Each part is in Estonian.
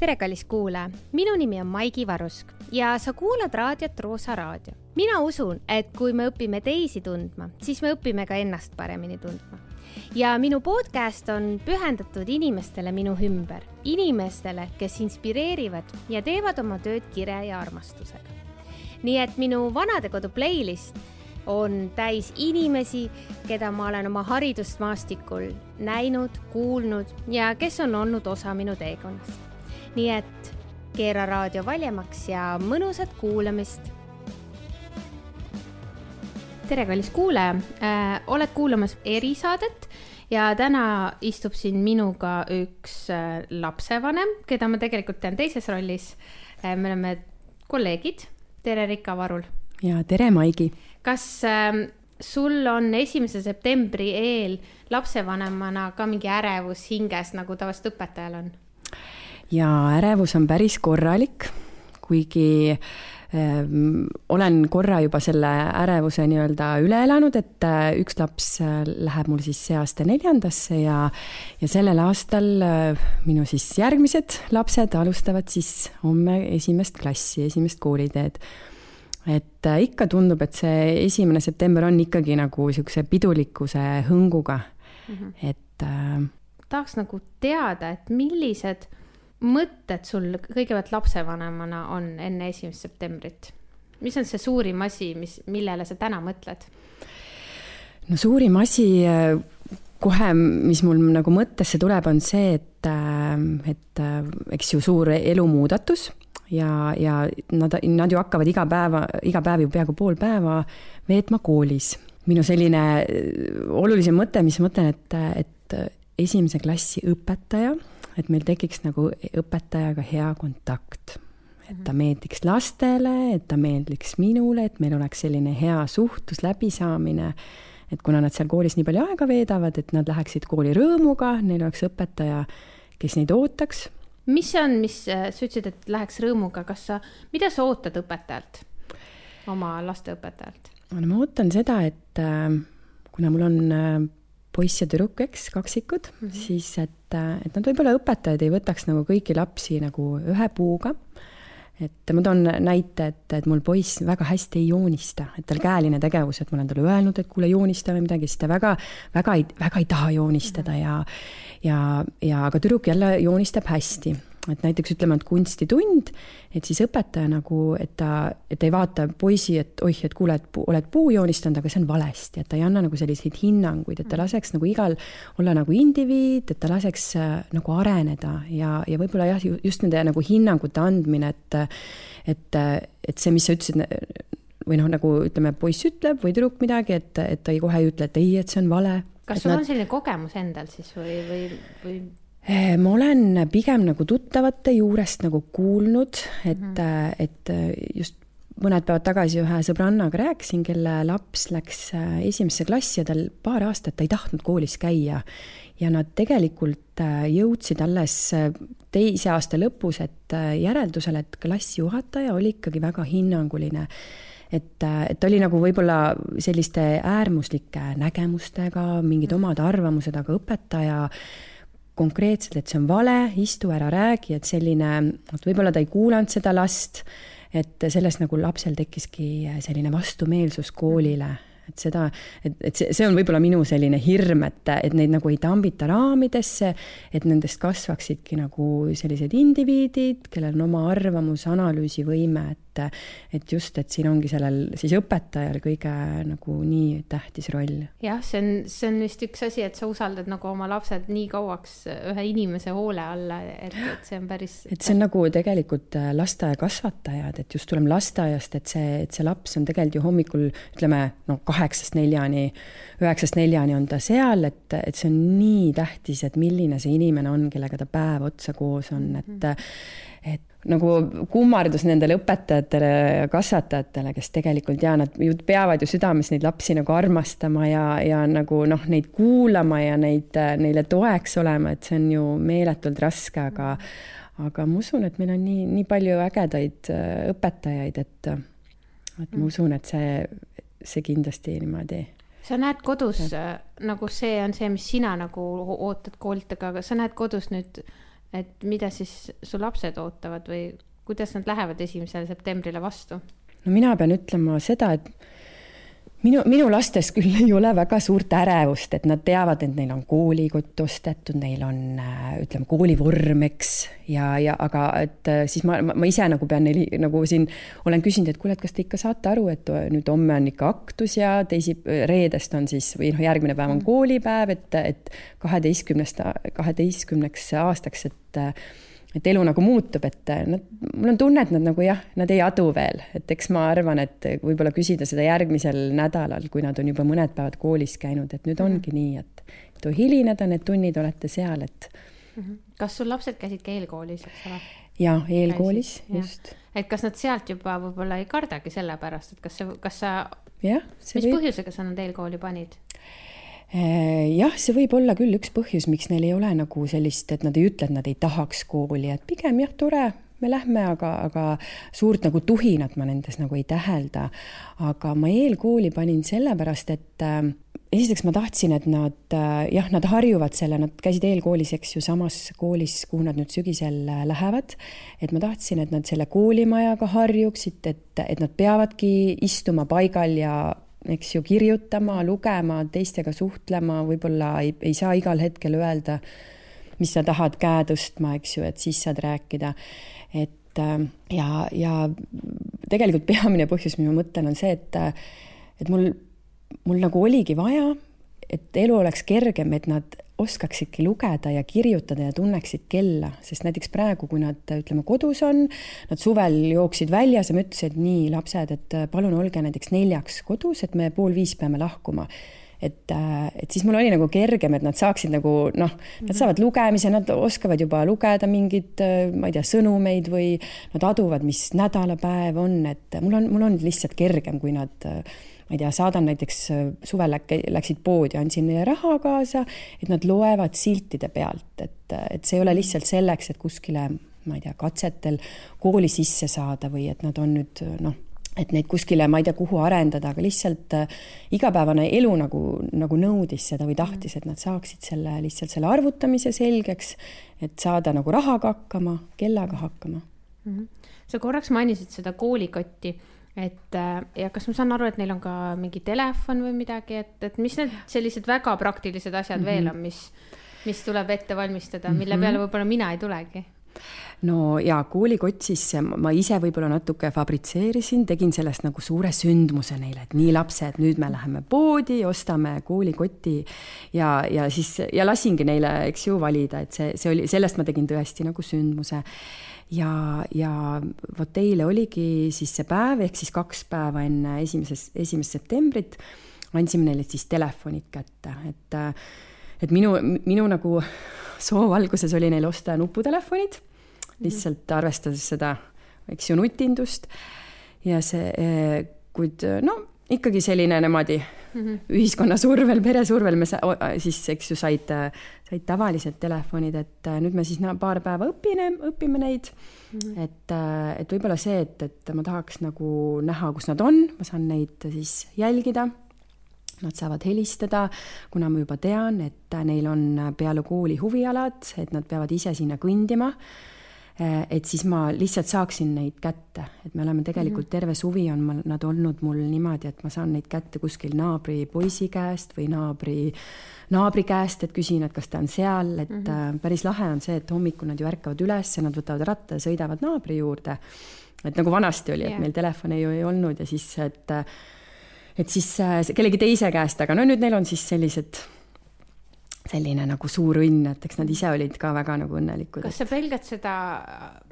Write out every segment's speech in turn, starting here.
tere, kallis kuulaja, minu nimi on Maigi Varusk ja sa kuulad raadiot Roosa Raadio. mina usun, et kui me õpime teisi tundma, siis me õpime ka ennast paremini tundma. ja minu podcast on pühendatud inimestele minu ümber, inimestele, kes inspireerivad ja teevad oma tööd kire ja armastusega. nii et minu vanadekodu playlist on täis inimesi, keda ma olen oma haridusmaastikul näinud, kuulnud ja kes on olnud osa minu teekonnast. Nii et keera raadio valjemaks ja mõnusat kuulamist. tere, kallis kuulaja äh,, oled kuulamas erisaadet ja täna istub siin minuga üks äh, lapsevanem, keda ma tegelikult tean teises rollis äh,. me oleme kolleegid. tere, Rika Varul. ja tere, Maigi kas äh, sul on esimese septembri eel lapsevanemana ka mingi ärevus hinges, nagu tavaliselt õpetajal on? Ja ärevus on päris korralik, kuigi äh, olen korra juba selle ärevuse nii-öelda üle elanud, et äh, üks laps äh, läheb mul siis see aasta neljandasse ja, ja sellel aastal äh, minu siis järgmised lapsed alustavad siis homme esimest klassi, esimest kooliteed et ikka tundub, et see esimene september on ikkagi nagu niisuguse pidulikkuse hõnguga mm, -hmm. et äh.... tahaks nagu teada, et millised mõtted sul kõigepealt lapsevanemana on enne esimest septembrit? mis on see suurim asi, mis, millele sa täna mõtled? no suurim asi äh, kohe, mis mul nagu mõttesse tuleb, on see, et, äh, et eks ju suur elumuudatus ja, ja nad, nad ju hakkavad iga päeva, iga päev ju peaaegu pool päeva veetma koolis. minu selline olulisem mõte, mis ma mõtlen, et, et esimese klassi õpetaja, et meil tekiks nagu õpetajaga hea kontakt. et ta mhm. meeldiks lastele, et ta meeldiks minule, et meil oleks selline hea suhtlus, läbisaamine et kuna nad seal koolis nii palju aega veedavad, et nad läheksid kooli rõõmuga, neil oleks õpetaja, kes neid ootaks mis see on, mis äh, sa ütlesid, et läheks rõõmuga, kas sa, mida sa ootad õpetajalt, oma lasteõpetajalt? no ma ootan seda, et äh, kuna mul on äh, poiss ja tüdruk, eks, kaksikud mm, -hmm. siis et, et nad võib-olla õpetajad ei võtaks nagu kõiki lapsi nagu ühe puuga. Et ma toon näite, et, et mul poiss väga hästi ei joonista, et tal käeline tegevus, et ma olen talle öelnud, et kuule, joonista või midagi, siis ta väga, väga ei, väga ei taha joonistada ja ja, ja aga tüdruk jälle joonistab hästi et näiteks ütleme, et kunstitund, et siis õpetaja nagu, et ta, et ei vaata poisi, et oih, et kuule, et pu, oled puu joonistanud, aga see on valesti, et ta ei anna nagu selliseid hinnanguid, et ta laseks nagu igal olla nagu indiviid, et ta laseks äh, nagu areneda ja, ja võib-olla jah, just nende nagu hinnangute andmine, et, et, et see, mis sa ütlesid, või noh, nagu ütleme, poiss ütleb või tüdruk midagi, et, et ta ei kohe ei ütle, et ei, et see on vale kas sul nad... on selline kogemus endal siis või, või, või? Eh, ma olen pigem nagu tuttavate juurest nagu kuulnud, et mm, -hmm. et just mõned päevad tagasi ühe sõbrannaga rääkisin, kelle laps läks esimesse klassi ja tal paar aastat ei tahtnud koolis käia. ja nad tegelikult jõudsid alles teise aasta lõpus, et järeldusele, et klassijuhataja oli ikkagi väga hinnanguline et, et ta oli nagu võib-olla selliste äärmuslike nägemustega, mingid omad arvamused, aga õpetaja konkreetselt, et see on vale, istu ära, räägi, et selline, et võib-olla ta ei kuulanud seda last, et sellest nagu lapsel tekkiski selline vastumeelsus koolile. et seda, et, et see, see on võib-olla minu selline hirm, et, et neid nagu ei tambita raamidesse, et nendest kasvaksidki nagu sellised indiviidid, kellel on oma arvamus, analüüsivõime, et et, et just, et siin ongi sellel siis õpetajal kõige nagu nii tähtis roll. jah, see on, see on vist üks asi, et sa usaldad nagu oma lapsed nii kauaks ühe inimese hoole alla, et, et see on päris. et see on nagu tegelikult äh, lasteaiakasvatajad, et just tuleme lasteaiast, et see, et see laps on tegelikult ju hommikul ütleme noh, kaheksast neljani, üheksast neljani on ta seal, et, et see on nii tähtis, et milline see inimene on, kellega ta päev otsa koos on, et, mhm. Et nagu kummardus nendele õpetajatele ja kasvatajatele, kes tegelikult ja nad ju peavad ju südames neid lapsi nagu armastama ja, ja nagu noh, neid kuulama ja neid, neile toeks olema, et see on ju meeletult raske, aga aga ma usun, et meil on nii, nii palju ägedaid äh, õpetajaid, et et ma usun, et see, see kindlasti niimoodi sa näed kodus ja. nagu see on see, mis sina nagu ootad koolilt, aga sa näed kodus nüüd et mida siis su lapsed ootavad või kuidas nad lähevad esimesele septembrile vastu? no mina pean ütlema seda, et minu, minu lastes küll ei ole väga suurt ärevust, et nad teavad, et neil on koolikott ostetud, neil on äh, ütleme, koolivorm, eks, ja, ja aga et äh, siis ma, ma, ise nagu pean neil nagu siin olen küsinud, et kuule, et kas te ikka saate aru, et nüüd homme on ikka aktus ja teisi, reedest on siis või noh, järgmine päev on mm. koolipäev, et, et kaheteistkümnest, kaheteistkümneks aastaks, et et elu nagu muutub, et äh, nad, mul on tunne, et nad nagu jah, nad ei adu veel, et eks ma arvan, et võib-olla küsida seda järgmisel nädalal, kui nad on juba mõned päevad koolis käinud, et nüüd mhm. ongi -hmm. nii, et, kui hilineda, need tunnid olete seal, et. -hmm. kas sul lapsed käisid ka eelkoolis, eks ole? ja eelkoolis, just. et kas nad sealt juba võib-olla ei kardagi selle pärast, et kas see, kas sa, mis võib... põhjusega sa nad eelkooli panid? Äh, jah, see võib olla küll üks põhjus, miks neil ei ole nagu sellist, et nad ei ütle, et nad ei tahaks kooli, et pigem jah, tore, me lähme, aga, aga suurt nagu tuhinat ma nendes nagu ei tähelda. aga ma eelkooli panin sellepärast, et äh, esiteks ma tahtsin, et nad äh, jah, nad harjuvad selle, nad käisid eelkoolis, eks ju, samas koolis, kuhu nad nüüd sügisel äh, lähevad. et ma tahtsin, et nad selle koolimajaga harjuksid, et, et nad peavadki istuma paigal ja eks ju, kirjutama, lugema, teistega suhtlema, võib-olla ei, ei saa igal hetkel öelda, mis sa tahad käe tõstma, eks ju, et siis saad rääkida. et äh, ja, ja tegelikult peamine põhjus, mis ma mõtlen, on see, et, et mul, mul nagu oligi vaja, et elu oleks kergem, et nad oskaksidki lugeda ja kirjutada ja tunneksid kella, sest näiteks praegu, kui nad ütleme kodus on, nad suvel jooksid väljas ja ma ütlesin, et nii, lapsed, et palun olge näiteks neljaks kodus, et me pool viis peame lahkuma. Et, et siis mul oli nagu kergem, et nad saaksid nagu noh, nad saavad lugemise, nad oskavad juba lugeda mingeid, ma ei tea, sõnumeid või nad aduvad, mis nädalapäev on, et mul on, mul on lihtsalt kergem, kui nad ma ei tea, saadan näiteks äh, suvel läksid poodi, andsin neile raha kaasa, et nad loevad siltide pealt, et, et see ei ole lihtsalt selleks, et kuskile, ma ei tea, katsetel kooli sisse saada või et nad on nüüd noh, et neid kuskile, ma ei tea, kuhu arendada, aga lihtsalt äh, igapäevane elu nagu, nagu nõudis seda või tahtis, et nad saaksid selle lihtsalt selle arvutamise selgeks, et saada nagu rahaga hakkama, kellaga hakkama mm. -hmm. sa korraks mainisid seda koolikotti et äh, ja kas ma saan aru, et neil on ka mingi telefon või midagi, et, et mis need sellised väga praktilised asjad mm -hmm. veel on, mis, mis tuleb ette valmistada, mille mm -hmm. peale võib-olla mina ei tulegi? no ja koolikott siis ma ise võib-olla natuke fabritseerisin, tegin sellest nagu suure sündmuse neile, et nii lapsed, nüüd me läheme poodi, ostame koolikoti ja, ja siis ja lasingi neile, eks ju, valida, et see, see oli, sellest ma tegin tõesti nagu sündmuse ja, ja vot eile oligi siis see päev, ehk siis kaks päeva enne esimesest, esimest septembrit andsime neile siis telefonid kätte, et, et minu, minu nagu soov alguses oli neil osta nuputelefonid, lihtsalt arvestades seda, eks ju, nutindust. Ja see, kuid no ikkagi selline niimoodi mm -hmm. ühiskonna survel, pere survel me siis, eks ju, said, said tavalised telefonid, et äh, nüüd me siis paar päeva õpime, õpime neid mm. -hmm. et, äh, et võib-olla see, et, et ma tahaks nagu näha, kus nad on, ma saan neid siis jälgida. Nad saavad helistada, kuna ma juba tean, et neil on peale kooli huvialad, et nad peavad ise sinna kõndima Äh, et siis ma lihtsalt saaksin neid kätte, et me oleme tegelikult mhm. terve suvi on mul nad olnud mul niimoodi, et ma saan neid kätte kuskil naabri poisi käest või naabri, naabri käest, et küsin, et kas ta on seal, et mm -hmm. päris lahe on see, et hommikul nad ju ärkavad üles ja nad võtavad ratta ja sõidavad naabri juurde. et nagu vanasti oli, et yeah. meil telefone ju ei olnud ja siis, et et siis äh, kellegi teise käest, aga no nüüd neil on siis sellised selline nagu suur õnn, et eks nad ise olid ka väga nagu õnnelikud. kas sa pelgad seda,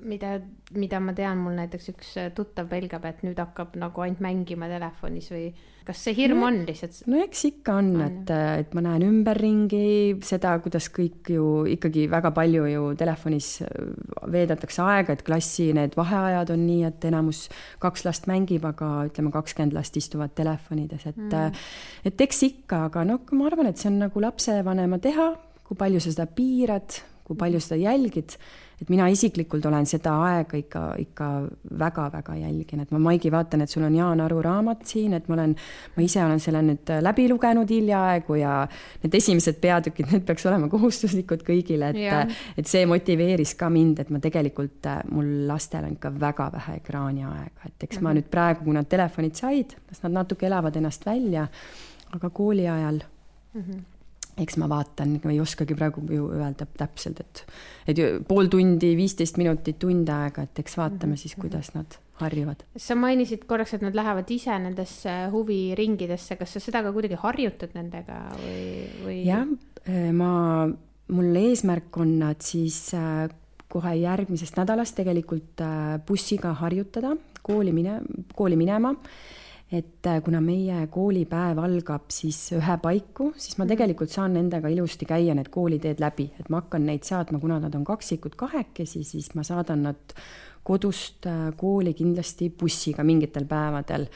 mida, mida ma tean, mul näiteks üks tuttav pelgab, et nüüd hakkab nagu ainult mängima telefonis või kas see hirm no, on lihtsalt? no eks ikka on, on, et, et ma näen ümberringi seda, kuidas kõik ju ikkagi väga palju ju telefonis veedetakse aega, et klassi need vaheajad on nii, et enamus kaks last mängib, aga ütleme, kakskümmend last istuvad telefonides, et mm. et eks ikka, aga noh, ma arvan, et see on nagu lapsevanema teha, kui palju sa seda piirad, kui palju seda jälgid et mina isiklikult olen seda aega ikka, ikka väga-väga jälgin, et ma, Maigi, vaatan, et sul on Jaan Aru raamat siin, et ma olen, ma ise olen selle nüüd läbi lugenud hiljaaegu ja need esimesed peatükid, need peaks olema kohustuslikud kõigile, et, et see motiveeris ka mind, et ma tegelikult, mul lastel on ikka väga vähe ekraaniaega, et eks mm -hmm. ma mhm. nüüd praegu, kui nad telefonid said, las nad natuke elavad ennast välja, aga kooli ajal mm. -hmm eks ma vaatan, ma ei oskagi praegu ju öelda täpselt, et, et pool tundi, viisteist minutit, tund aega, et eks vaatame siis, mhm. kuidas nad harjuvad. sa mainisid korraks, et nad lähevad ise nendesse huviringidesse, kas sa seda ka kuidagi harjutad nendega või, või? jah, ma, mul eesmärk on nad siis äh, kohe järgmisest nädalast tegelikult äh, bussiga harjutada, kooli mine, kooli minema et äh, kuna meie koolipäev algab siis ühepaiku, siis ma mhm. tegelikult saan nendega ilusti käia need kooliteed läbi, et ma hakkan neid saatma, kuna nad on kaksikud kahekesi, siis ma saadan nad kodust äh, kooli kindlasti bussiga mingitel päevadel.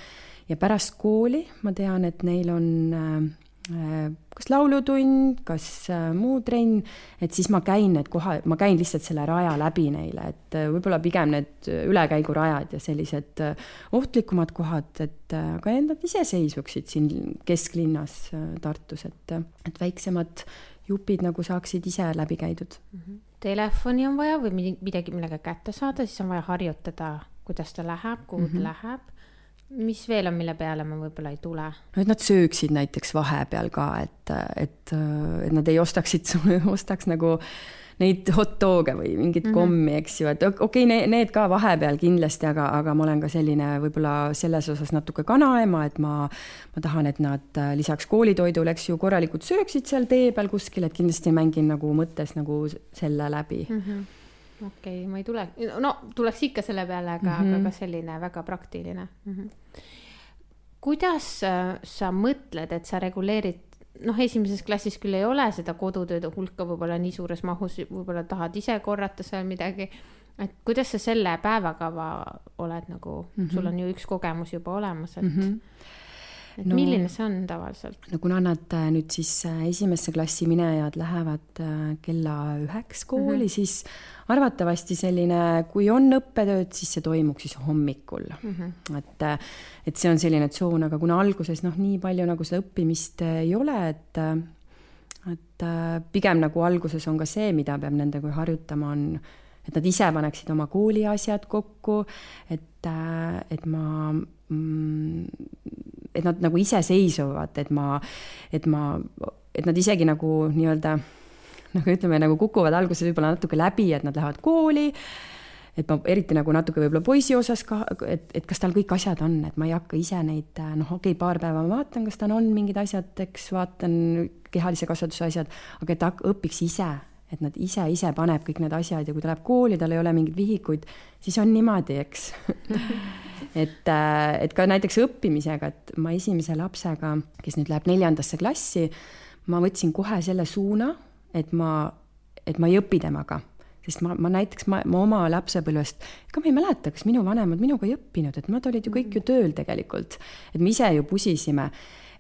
ja pärast kooli ma tean, et neil on äh, kas laulutund, kas äh, muu trenn, et siis ma käin need koha, ma käin lihtsalt selle raja läbi neile, et äh, võib-olla pigem need ülekäigurajad ja sellised ohtlikumad kohad, et ka nad iseseisvuksid siin kesklinnas Tartus, et, et väiksemad jupid nagu saaksid ise läbi käidud mm. -hmm. Telefoni on vaja või midagi, millega kätte saada, siis on vaja harjutada, kuidas ta läheb, kuhu mm -hmm. ta läheb mis veel on, mille peale ma võib-olla ei tule? no et nad sööksid näiteks vahepeal ka, et, et, et nad ei ostaksid, ostaks nagu neid hot dog'e või mingit mm -hmm. kommi, eks ju, et okei okay, ne,, need ka vahepeal kindlasti, aga, aga ma olen ka selline võib-olla selles osas natuke kanaema, et ma, ma tahan, et nad äh, lisaks koolitoidule, eks ju, korralikult sööksid seal tee peal kuskil, et kindlasti mängin nagu mõttes nagu selle läbi mm. -hmm okei okay,, ma ei tule, no tuleks ikka selle peale, aga mm, -hmm. aga ka selline väga praktiline mm. -hmm. kuidas äh, sa mõtled, et sa reguleerid, noh, esimeses klassis küll ei ole seda kodutööde hulka võib-olla nii suures mahus, võib-olla tahad ise korrata seal midagi. et kuidas sa selle päevakava oled nagu mm, -hmm. sul on ju üks kogemus juba olemas, et mm. -hmm et no, milline see on tavaliselt? no kuna nad äh, nüüd siis äh, esimesse klassi minejad lähevad äh, kella üheks kooli mm, -hmm. siis arvatavasti selline, kui on õppetööd, siis see toimuks siis hommikul mm. -hmm. et, et see on selline tsoon, aga kuna alguses noh, nii palju nagu seda õppimist ei ole, et et pigem nagu alguses on ka see, mida peab nendega harjutama, on et nad ise paneksid oma kooli asjad kokku, et, et ma mm, et nad nagu iseseisvuvad, et ma, et ma, et nad isegi nagu nii-öelda nagu ütleme, nagu kukuvad alguses võib-olla natuke läbi, et nad lähevad kooli, et ma eriti nagu natuke võib-olla poisi osas ka, et, et kas tal kõik asjad on, et ma ei hakka ise neid, noh, okei okay,, paar päeva ma vaatan, kas tal on mingid asjad, eks vaatan kehalise kasvatuse asjad, aga et ta õpiks ise, et nad ise, ise paneb kõik need asjad ja kui ta läheb kooli, tal ei ole mingeid vihikuid, siis on niimoodi, eks et, äh, et ka näiteks õppimisega, et ma esimese lapsega, kes nüüd läheb neljandasse klassi, ma võtsin kohe selle suuna, et ma, et ma ei õpi temaga sest ma, ma näiteks, ma, ma oma lapsepõlvest, ega ma ei mäleta, kas minu vanemad minuga ei õppinud, et nad olid ju kõik ju tööl tegelikult. et me ise ju pusisime.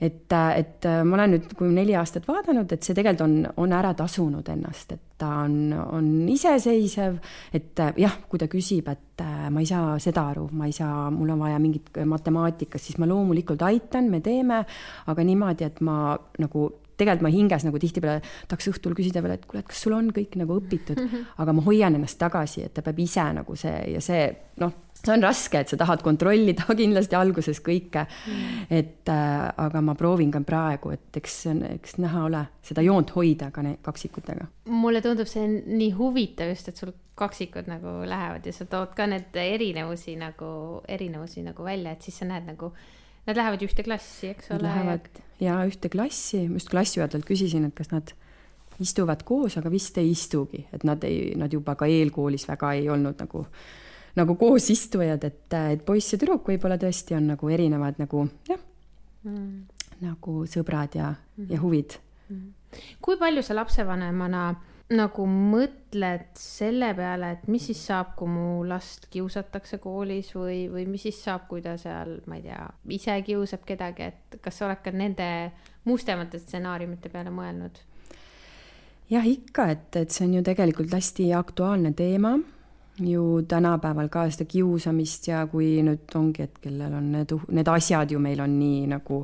Et, et äh, ma olen nüüd, kui neli aastat vaadanud, et see tegelikult on, on ära tasunud ennast, et ta on, on iseseisev, et äh, jah, kui ta küsib, et äh, ma ei saa seda aru, ma ei saa, mul on vaja mingit matemaatikast, siis ma loomulikult aitan, me teeme, aga niimoodi, et ma nagu tegelikult ma hinges nagu tihtipeale tahaks õhtul küsida veel, et kuule, et kas sul on kõik nagu õpitud, aga ma hoian ennast tagasi, et ta peab ise nagu see ja see noh see on raske, et sa tahad kontrollida kindlasti alguses kõike. Mm.. et äh, aga ma proovin ka praegu, et eks, eks näha ole, seda joont hoida ka kaksikutega. mulle tundub see nii huvitav just, et sul kaksikud nagu lähevad ja sa tood ka need erinevusi nagu, erinevusi nagu välja, et siis sa näed nagu, nad lähevad ühte klassi, eks ole. Lähevad ja ühte klassi, ma just klassijuhatajalt küsisin, et kas nad istuvad koos, aga vist ei istugi, et nad ei, nad juba ka eelkoolis väga ei olnud nagu nagu koosistujad, et, et poiss ja tüdruk võib-olla tõesti on nagu erinevad nagu jah mm., nagu sõbrad ja mm., ja huvid mm.. kui palju sa lapsevanemana nagu mõtled selle peale, et mis siis saab, kui mu last kiusatakse koolis või, või mis siis saab, kui ta seal, ma ei tea, ise kiusab kedagi, et kas sa oled ka nende mustemate stsenaariumite peale mõelnud? jah, ikka, et, et see on ju tegelikult hästi aktuaalne teema ju tänapäeval ka seda kiusamist ja kui nüüd ongi, et kellel on need, need asjad ju meil on nii nagu,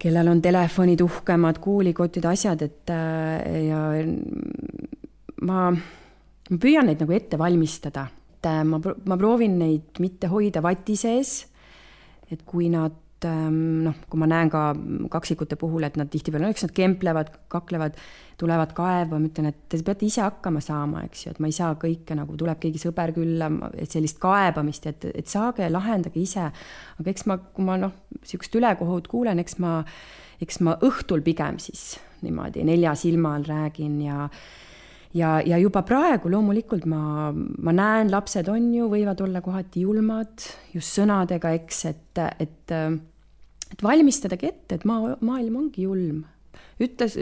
kellel on telefonid uhkemad, kuulikotid, asjad, et ja ma, ma püüan neid nagu ette valmistada, et ma, ma proovin neid mitte hoida vati sees, et kui nad Ähm, noh, kui ma näen ka kaksikute puhul, et nad tihtipeale, no eks nad kemplevad, kaklevad, tulevad kaeva, ma ütlen, et te peate ise hakkama saama, eks ju, et ma ei saa kõike nagu, tuleb keegi sõber külla, et sellist kaebamist, et, et saage, lahendage ise. aga eks ma, kui ma noh, niisugust ülekohut kuulen, eks ma, eks ma õhtul pigem siis niimoodi nelja silma all räägin ja ja, ja juba praegu loomulikult ma, ma näen, lapsed on ju, võivad olla kohati julmad just sõnadega, eks, et, et et valmistadagi ette, et maa, maailm ongi julm. ütles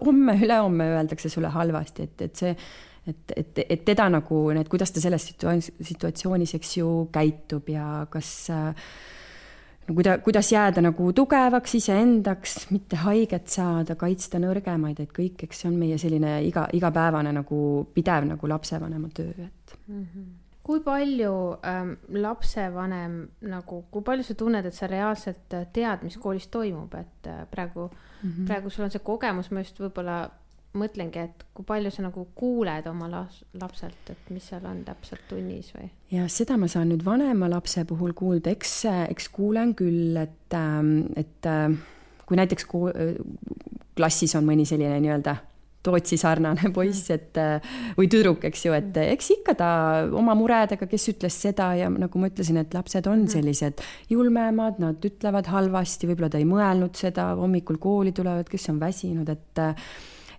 homme, ülehomme öeldakse sulle halvasti, et, et see, et, et, et teda nagu, et kuidas ta selles situatsioonis, eks ju, käitub ja kas no kuida-, kuidas jääda nagu tugevaks iseendaks, mitte haiget saada, kaitsta nõrgemaid, et kõik, eks see on meie selline iga, igapäevane nagu pidev nagu lapsevanema töö, et mm. -hmm kui palju ähm, lapsevanem nagu, kui palju sa tunned, et sa reaalselt äh, tead, mis koolis toimub, et äh, praegu mm, -hmm. praegu sul on see kogemus, ma just võib-olla mõtlengi, et kui palju sa nagu kuuled oma las-, lapselt, et mis seal on täpselt tunnis või? ja seda ma saan nüüd vanema lapse puhul kuulda, eks, eks kuulen küll, et, ähm, et äh, kui näiteks klassis on mõni selline nii-öelda Tootsi sarnane poiss, et või tüdruk, eks ju, et eks ikka ta oma muredega, kes ütles seda ja nagu ma ütlesin, et lapsed on mhm. sellised julmemad, nad ütlevad halvasti, võib-olla ta ei mõelnud seda, hommikul kooli tulevad, kes on väsinud, et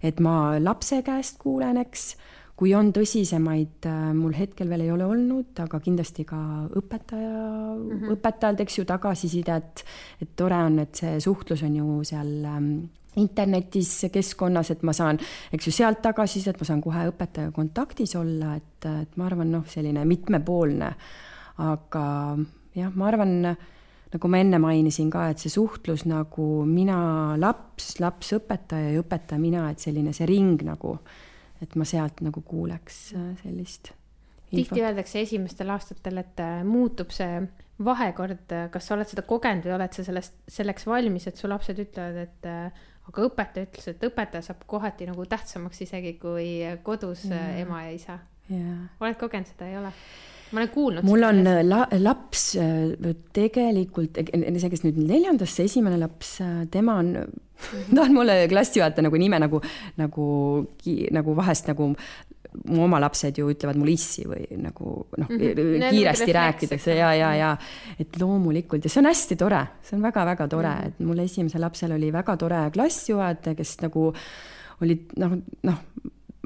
et ma lapse käest kuulen, eks, kui on tõsisemaid, mul hetkel veel ei ole olnud, aga kindlasti ka õpetaja mm, -hmm. õpetajalt, eks ju, tagasisidet, et tore on, et see suhtlus on ju seal ähm, internetis keskkonnas, et ma saan, eks ju, sealt tagasisidet, ma saan kohe õpetajaga kontaktis olla, et, et ma arvan, noh, selline mitmepoolne. aga jah, ma arvan, nagu ma enne mainisin ka, et see suhtlus nagu mina, laps, laps, õpetaja ja õpetaja, mina, et selline see ring nagu, et ma sealt nagu kuuleks äh, sellist. tihti öeldakse esimestel aastatel, et äh, muutub see vahekord, kas sa oled seda kogenud või oled sa sellest, selleks valmis, et su lapsed ütlevad, et äh, aga õpetaja ütles, et õpetaja saab kohati nagu tähtsamaks isegi kui kodus yeah. ema ja isa yeah.. oled kogenud seda, ei ole? ma olen kuulnud. mul on la, laps äh, tegelikult, see, kes nüüd neljandasse, esimene laps, äh, tema on mm, -hmm. ta on mulle klassijuhataja nagu nime nagu, nagu, nagu vahest nagu mu oma lapsed ju ütlevad mulle issi või nagu noh mm -hmm., kiiresti rääkitakse. ja, ja, ja et loomulikult. Ja see on hästi tore, see on väga-väga tore mm, -hmm. et mul esimesel lapsel oli väga tore klassijuhataja, kes nagu olid noh, noh,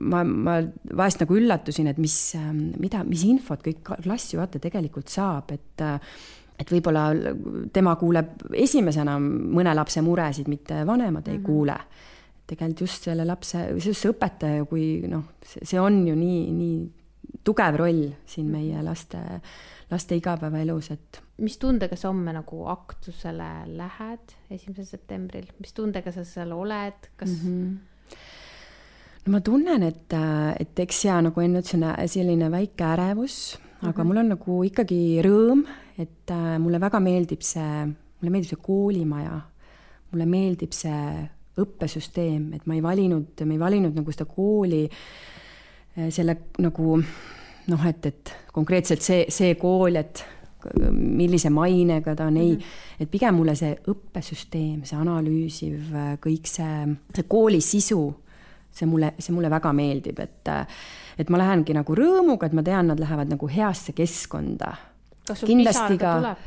ma, ma vahest nagu üllatusin, et mis, mida, mis infot kõik klassijuhataja tegelikult saab, et et võib-olla tema kuuleb esimesena mõne lapse muresid, mitte vanemad ei mm -hmm. kuule tegelikult just selle lapse, just see õpetaja, kui noh, see on ju nii, nii tugev roll siin meie laste, laste igapäevaelus, et. mis tundega sa homme nagu aktusele lähed, esimesel septembril, mis tundega sa seal oled, kas mm? -hmm no ma tunnen, et, et eks ja nagu enne ütlesin, selline väike ärevus, aga mm -hmm. mul on nagu ikkagi rõõm, et äh, mulle väga meeldib see, mulle meeldib see koolimaja, mulle meeldib see õppesüsteem, et ma ei valinud, me ei valinud nagu seda kooli eh, selle nagu noh, et, et konkreetselt see, see kool, et millise mainega ta on, ei mm, -hmm. et pigem mulle see õppesüsteem, see analüüsiv, kõik see, see kooli sisu, see mulle, see mulle väga meeldib, et et ma lähengi nagu rõõmuga, et ma tean, nad lähevad nagu heasse keskkonda. kas sul pisar ka tuleb?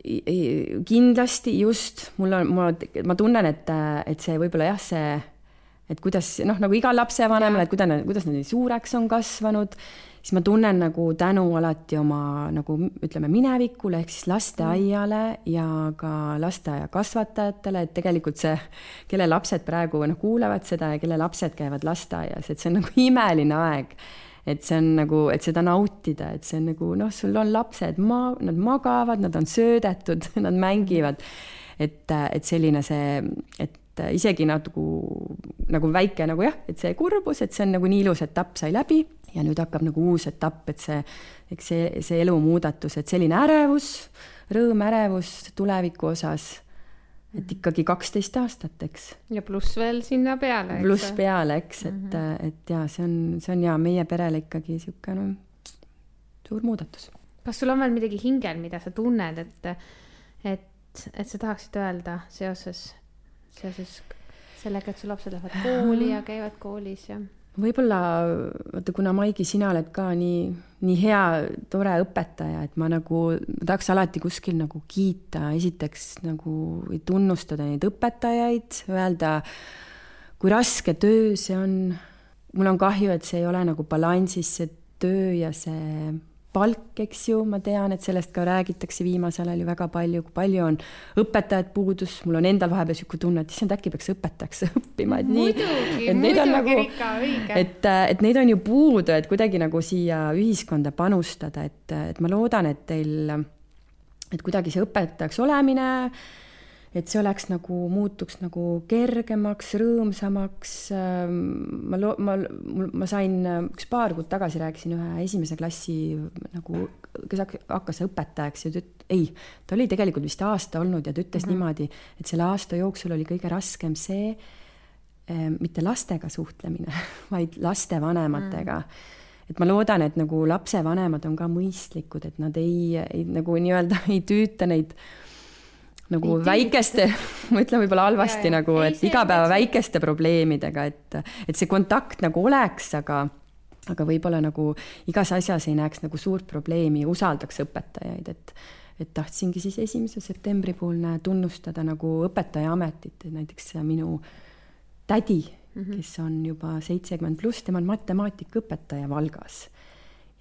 Kindlasti just, mul on, ma, ma tunnen, et, et see võib-olla jah, see, et kuidas noh, nagu igal lapsevanemal, et kuidas, kuidas nad nii suureks on kasvanud, siis ma tunnen nagu tänu alati oma nagu ütleme, minevikule ehk siis lasteaiale ja ka lasteaia kasvatajatele, et tegelikult see, kelle lapsed praegu noh, kuulavad seda ja kelle lapsed käivad lasteaias, et see on nagu imeline aeg et see on nagu, et seda nautida, et see on nagu noh, sul on lapsed, ma-, nad magavad, nad on söödetud, nad mängivad. et, et selline see, et isegi nagu, nagu väike nagu jah, et see kurbus, et see on nagu nii ilus etapp sai läbi ja nüüd hakkab nagu uus etapp, et see, eks see, see elumuudatus, et selline ärevus, rõõm, ärevus tuleviku osas et ikkagi kaksteist aastat, eks. ja pluss veel sinna peale. pluss peale, eks, et mm, -hmm. et ja see on, see on ja meie perele ikkagi niisugune no, suur muudatus. kas sul on veel midagi hingel, mida sa tunned, et, et, et sa tahaksid öelda seoses, seoses sellega, et su lapsed lähevad kooli ja käivad koolis ja? Võib-olla, vaata, kuna Maigi, sina oled ka nii, nii hea, tore õpetaja, et ma nagu, ma tahaks alati kuskil nagu kiita, esiteks nagu tunnustada neid õpetajaid, öelda, kui raske töö see on. mul on kahju, et see ei ole nagu balansis, see töö ja see palk, eks ju, ma tean, et sellest ka räägitakse viimasel ajal ju väga palju, kui palju on õpetajad puudus, mul on endal vahepeal niisugune tunne, et issand, äkki peaks õpetajaks õppima, et nii. muidugi, muidugi, nagu, Rika, õige. et, et neid on ju puudu, et kuidagi nagu siia ühiskonda panustada, et, et ma loodan, et teil, et kuidagi see õpetajaks olemine äh, et see oleks nagu, muutuks nagu kergemaks, rõõmsamaks. Ähm, ma lo-, ma, ma sain üks paar kuud tagasi rääkisin ühe esimese klassi nagu, kes hakkas õpetajaks ja ta üt-, ei, ta oli tegelikult vist aasta olnud ja ta ütles mm -hmm. niimoodi, et selle aasta jooksul oli kõige raskem see, ähm, mitte lastega suhtlemine, vaid lastevanematega mm. -hmm et ma loodan, et nagu lapsevanemad on ka mõistlikud, et nad ei, ei nagu nii-öelda ei tüüta neid äh, nagu ei väikeste, ma ütlen võib-olla halvasti ja, nagu, et igapäeva väikeste probleemidega, et, et see kontakt nagu oleks, aga aga võib-olla nagu igas asjas ei näeks nagu suurt probleemi, usaldaks õpetajaid, et et tahtsingi siis esimese septembri puhul tunnustada nagu õpetajaametit, et näiteks minu tädi mm, -hmm. kes on juba seitsekümmend pluss, tema on matemaatikaõpetaja Valgas.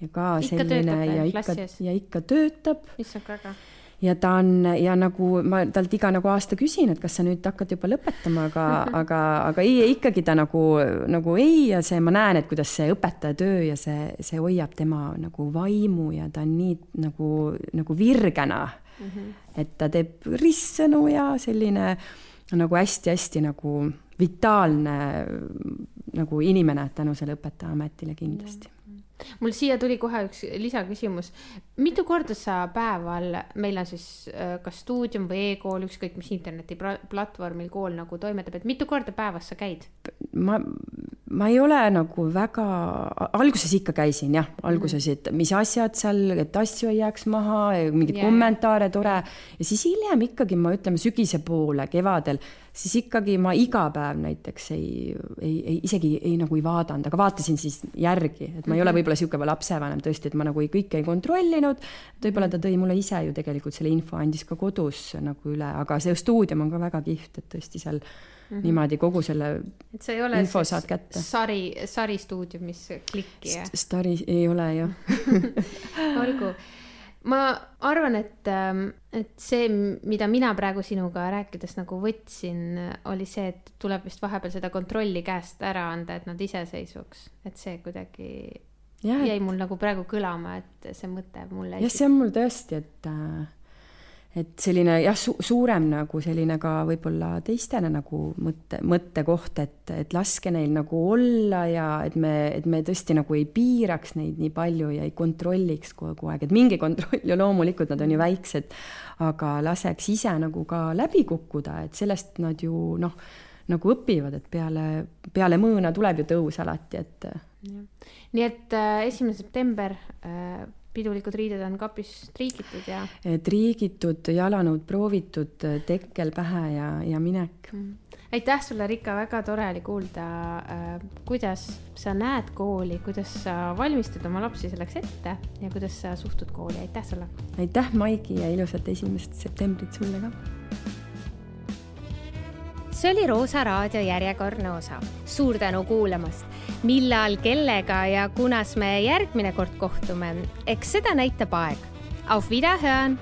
ja ka ikka selline ja ikka, ja ikka töötab. issand, väga ja ta on ja nagu ma talt iga nagu aasta küsin, et kas sa nüüd hakkad juba lõpetama, aga -hmm. aga, aga ei, ikkagi ta nagu, nagu ei ja see, ma näen, et kuidas see õpetajatöö ja see, see hoiab tema nagu vaimu ja ta on nii nagu, nagu virgena mm. -hmm. et ta teeb ristsõnu ja selline nagu hästi-hästi nagu vitaalne nagu inimene tänu selle õpetajaametile kindlasti mm. -hmm mul siia tuli kohe üks lisaküsimus. mitu korda sa päeval, meil on siis äh, kas stuudium või e-kool, ükskõik mis internetiplatvormil kool nagu toimetab, et mitu korda päevas sa käid? ma, ma ei ole nagu väga, alguses ikka käisin jah, alguses, mhm. et mis asjad seal, et asju ei jääks maha, mingeid yeah. kommentaare, tore. ja siis hiljem ikkagi ma ütleme sügise poole, kevadel siis ikkagi ma iga päev näiteks ei, ei, ei isegi ei nagu ei vaadanud, aga vaatasin siis järgi, et ma ei ole mhm. Võib-olla niisugune lapsevanem tõesti, et ma nagu kõike ei kontrollinud. võib-olla ta tõi mulle ise ju tegelikult selle info, andis ka kodus nagu üle, aga see stuudium on ka väga kihvt, et tõesti seal Mm -hmm. niimoodi kogu selle et see ei ole info saad kätte. sari, saristuudiumis klikki, jah? Stari ei ole jah olgu ma arvan, et, ähm, et see, mida mina praegu sinuga rääkides nagu võtsin, oli see, et tuleb vist vahepeal seda kontrolli käest ära anda, et nad iseseisvuks, et see kuidagi ja, jäi mul nagu praegu kõlama, et see mõte mulle. jah, see on mul tõesti, et äh, et selline jah su, suurem nagu selline ka võib-olla teistele nagu mõtte, mõttekoht, et, et laske neil nagu olla ja et me, et me tõesti nagu ei piiraks neid nii palju ja ei kontrolliks kogu aeg, et mingi kontroll ju loomulikult, nad on ju väiksed, aga laseks ise nagu ka läbi kukkuda, et sellest nad ju noh, nagu õpivad, et peale, peale mõõna tuleb ju tõus alati, et. Nii et äh, esimene september äh, pidulikud riided on kapis triigitud ja? triigitud, jalanõud proovitud, tekkel pähe ja, ja minek mm. aitäh sulle, Rika, väga tore oli kuulda äh,, kuidas sa näed kooli, kuidas sa valmistad oma lapsi selleks ette ja kuidas sa suhtud kooli, aitäh sulle! aitäh, Maigi, ja ilusat esimest septembrit sulle ka! See oli Roosa raadio järjekordne osa. suur tänu kuulamast. millal, kellega ja kunas me järgmine kord kohtume, eks seda näitab aeg. Auf Wiederhören